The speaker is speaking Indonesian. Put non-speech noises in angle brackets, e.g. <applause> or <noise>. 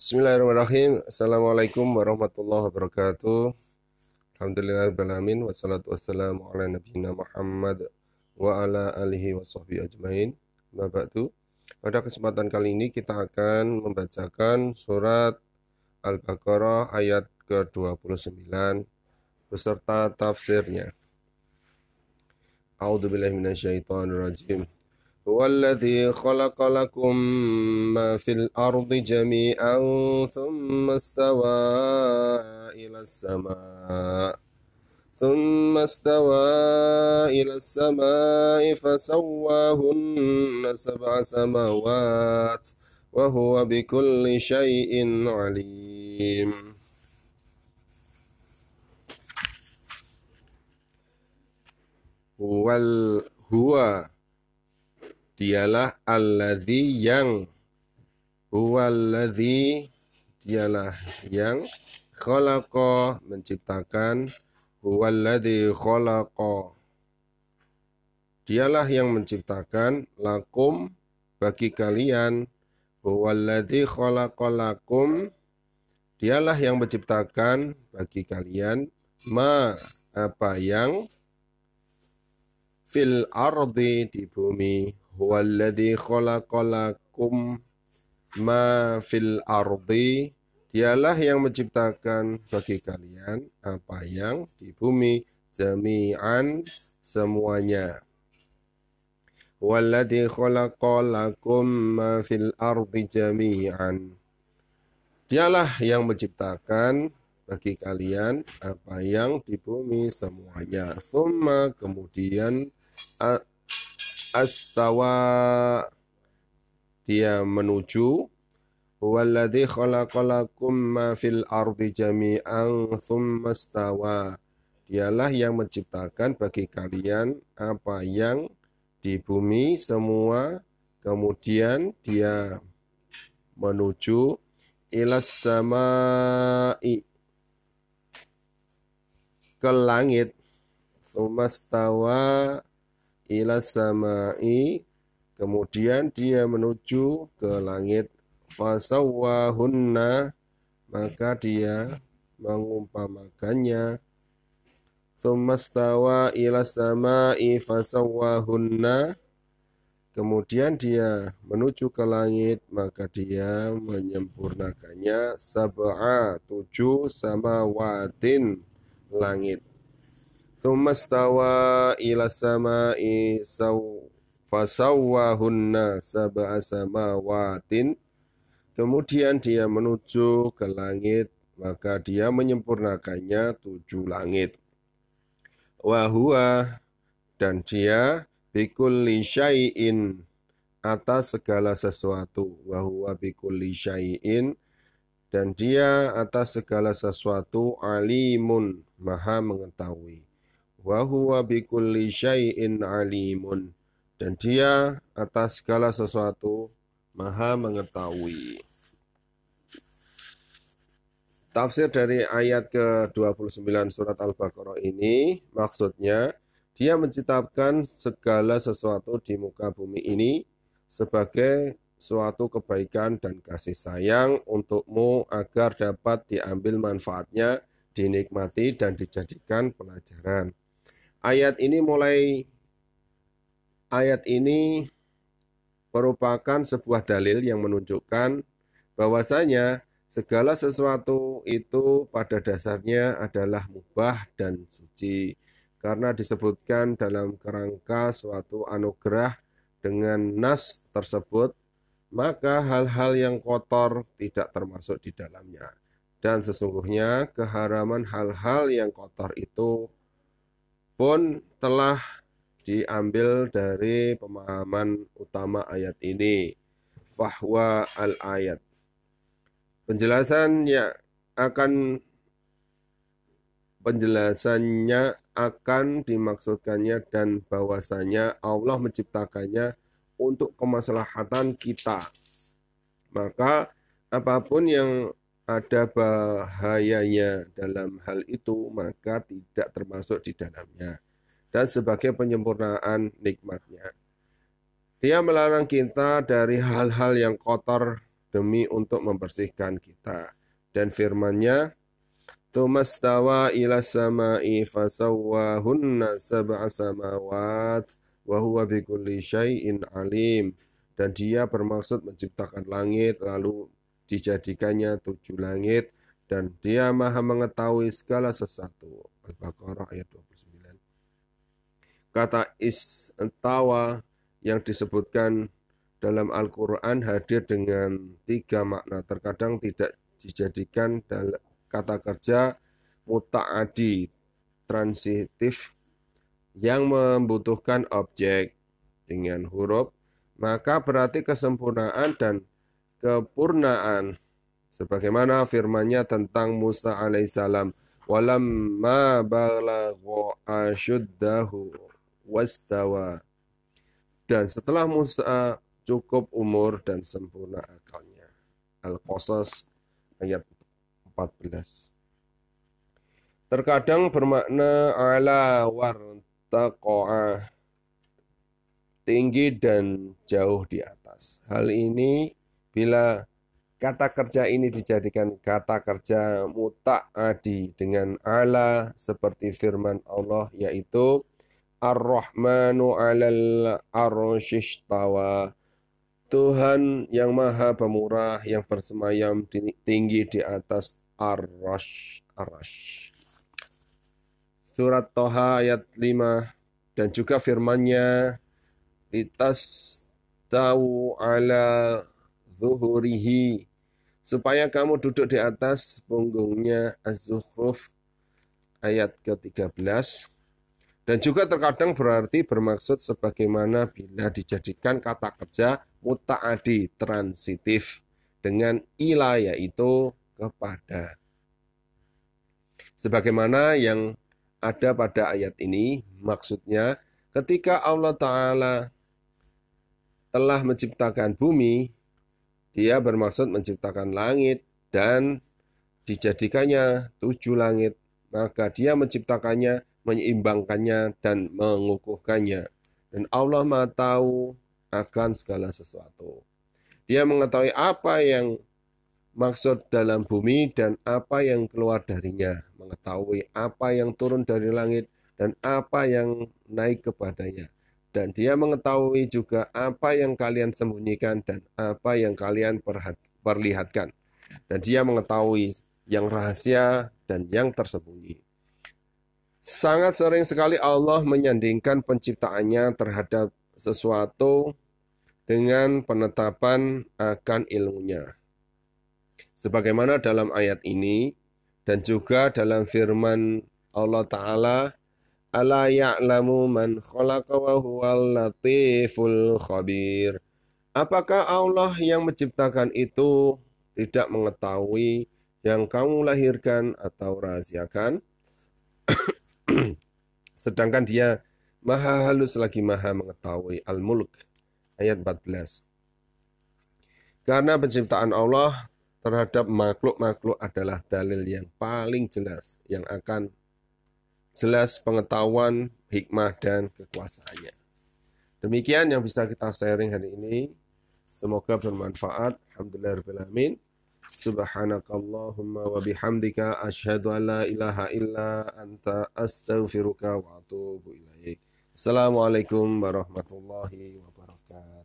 Bismillahirrahmanirrahim. Assalamualaikum warahmatullahi wabarakatuh. Alhamdulillahirrahmanirrahim. Wassalatu wassalamu ala nabiyina Muhammad wa ala alihi wa ajmain. Ba'du. Pada kesempatan kali ini kita akan membacakan surat Al-Baqarah ayat ke-29 beserta tafsirnya. A'udzubillahi minasyaitonirrajim. هو الذي خلق لكم ما في الأرض جميعا ثم استوى إلى السماء. ثم استوى إلى السماء فسواهن سبع سماوات وهو بكل شيء عليم. هو هو dialah alladzi yang huwallazi dialah yang khalaqa menciptakan huwallazi khalaqa. Dialah yang menciptakan lakum bagi kalian huwallazi khalaqalakum dialah yang menciptakan bagi kalian ma apa yang fil ardi di bumi huwallazi khalaqalakum ma fil ardi dialah yang menciptakan bagi kalian apa yang di bumi jami'an semuanya. Walladhi khalaqalakum ma fil ardi jami'an. Dialah yang menciptakan bagi kalian apa yang di bumi semuanya. Thumma kemudian astawa dia menuju Walladhi khalaqalakum ma fil ardi jami'an thumma stawa. Dialah yang menciptakan bagi kalian apa yang di bumi semua. Kemudian dia menuju ilas samai ke langit. Thumma ila samai. Kemudian dia menuju ke langit. Fasawwahunna. Maka dia mengumpamakannya. Thummastawa ila samai fasawwahunna. Kemudian dia menuju ke langit, maka dia menyempurnakannya. Sab'a tujuh samawatin. Langit. Thumma stawa ila sama'i fasawwahunna sab'a samawatin. Kemudian dia menuju ke langit, maka dia menyempurnakannya tujuh langit. Wahua dan dia bikulli syai'in atas segala sesuatu. Wahua bikulli syai'in dan dia atas segala sesuatu alimun maha mengetahui wa huwa bikulli syai'in alimun dan dia atas segala sesuatu maha mengetahui. Tafsir dari ayat ke-29 surat Al-Baqarah ini maksudnya dia menciptakan segala sesuatu di muka bumi ini sebagai suatu kebaikan dan kasih sayang untukmu agar dapat diambil manfaatnya, dinikmati dan dijadikan pelajaran. Ayat ini mulai ayat ini merupakan sebuah dalil yang menunjukkan bahwasanya segala sesuatu itu pada dasarnya adalah mubah dan suci karena disebutkan dalam kerangka suatu anugerah dengan nas tersebut maka hal-hal yang kotor tidak termasuk di dalamnya. Dan sesungguhnya keharaman hal-hal yang kotor itu pun telah diambil dari pemahaman utama ayat ini. Fahwa al-ayat. Penjelasannya akan penjelasannya akan dimaksudkannya dan bahwasanya Allah menciptakannya untuk kemaslahatan kita. Maka apa pun yang ada bahayanya dalam hal itu, maka tidak termasuk di dalamnya. Dan sebagai penyempurnaan nikmatnya. Dia melarang kita dari hal-hal yang kotor demi untuk membersihkan kita. Dan firmannya, Tumastawa ila sama'i fasawwahunna sab'a samawat wa huwa bikulli syai'in alim. Dan dia bermaksud menciptakan langit lalu dijadikannya tujuh langit dan dia maha mengetahui segala sesuatu. Al-Baqarah ayat 29. Kata istawa yang disebutkan dalam Al-Quran hadir dengan tiga makna. Terkadang tidak dijadikan dalam kata kerja muta'adi transitif yang membutuhkan objek dengan huruf, maka berarti kesempurnaan dan kepurnaan. Sebagaimana firmannya tentang Musa alaihissalam, walamma balagha ashuddahu wastawa. Dan setelah Musa cukup umur dan sempurna akalnya. Al-Qasas ayat 14. Terkadang bermakna ala wartaqa'a tinggi dan jauh di atas. Hal ini bila kata kerja ini dijadikan kata kerja muta'adi dengan ala seperti firman Allah yaitu Ar-Rahmanu 'alal arsyistawa Tuhan yang maha pemurah yang bersemayam tinggi di atas Ar-Rash. Ar-Rash. Surat Toha ayat 5 dan juga firmannya litas tahu ala zuhurihi supaya kamu duduk di atas punggungnya Az-Zukhruf ayat ke-13 dan juga terkadang berarti bermaksud sebagaimana bila dijadikan kata kerja muta'adi transitif dengan ila yaitu kepada. Sebagaimana yang ada pada ayat ini maksudnya ketika Allah Ta'ala telah menciptakan bumi, dia bermaksud menciptakan langit dan dijadikannya tujuh langit. Maka dia menciptakannya menyeimbangkannya dan mengukuhkannya. Dan Allah Maha tahu akan segala sesuatu. Dia mengetahui apa yang maksud dalam bumi dan apa yang keluar darinya, mengetahui apa yang turun dari langit dan apa yang naik kepadanya. Dan dia mengetahui juga apa yang kalian sembunyikan dan apa yang kalian perlihatkan. Dan dia mengetahui yang rahasia dan yang tersembunyi. Sangat sering sekali Allah menyandingkan penciptaannya terhadap sesuatu dengan penetapan akan ilmunya. Sebagaimana dalam ayat ini dan juga dalam firman Allah Ta'ala, Ala ya'lamu man khalaqa wa huwal latiful khabir. Apakah Allah yang menciptakan itu tidak mengetahui yang kamu lahirkan atau rahasiakan? <clears throat> Sedangkan dia maha halus lagi maha mengetahui. Al-Mulk ayat 14. Karena penciptaan Allah terhadap makhluk-makhluk adalah dalil yang paling jelas yang akan jelas pengetahuan, hikmah, dan kekuasaannya. Demikian yang bisa kita sharing hari ini. Semoga bermanfaat. Alhamdulillahirrahmanirrahim. Subhanakallahumma wa bihamdika asyhadu an la ilaha illa anta astaghfiruka wa atubu ilaik. Assalamualaikum warahmatullahi wabarakatuh.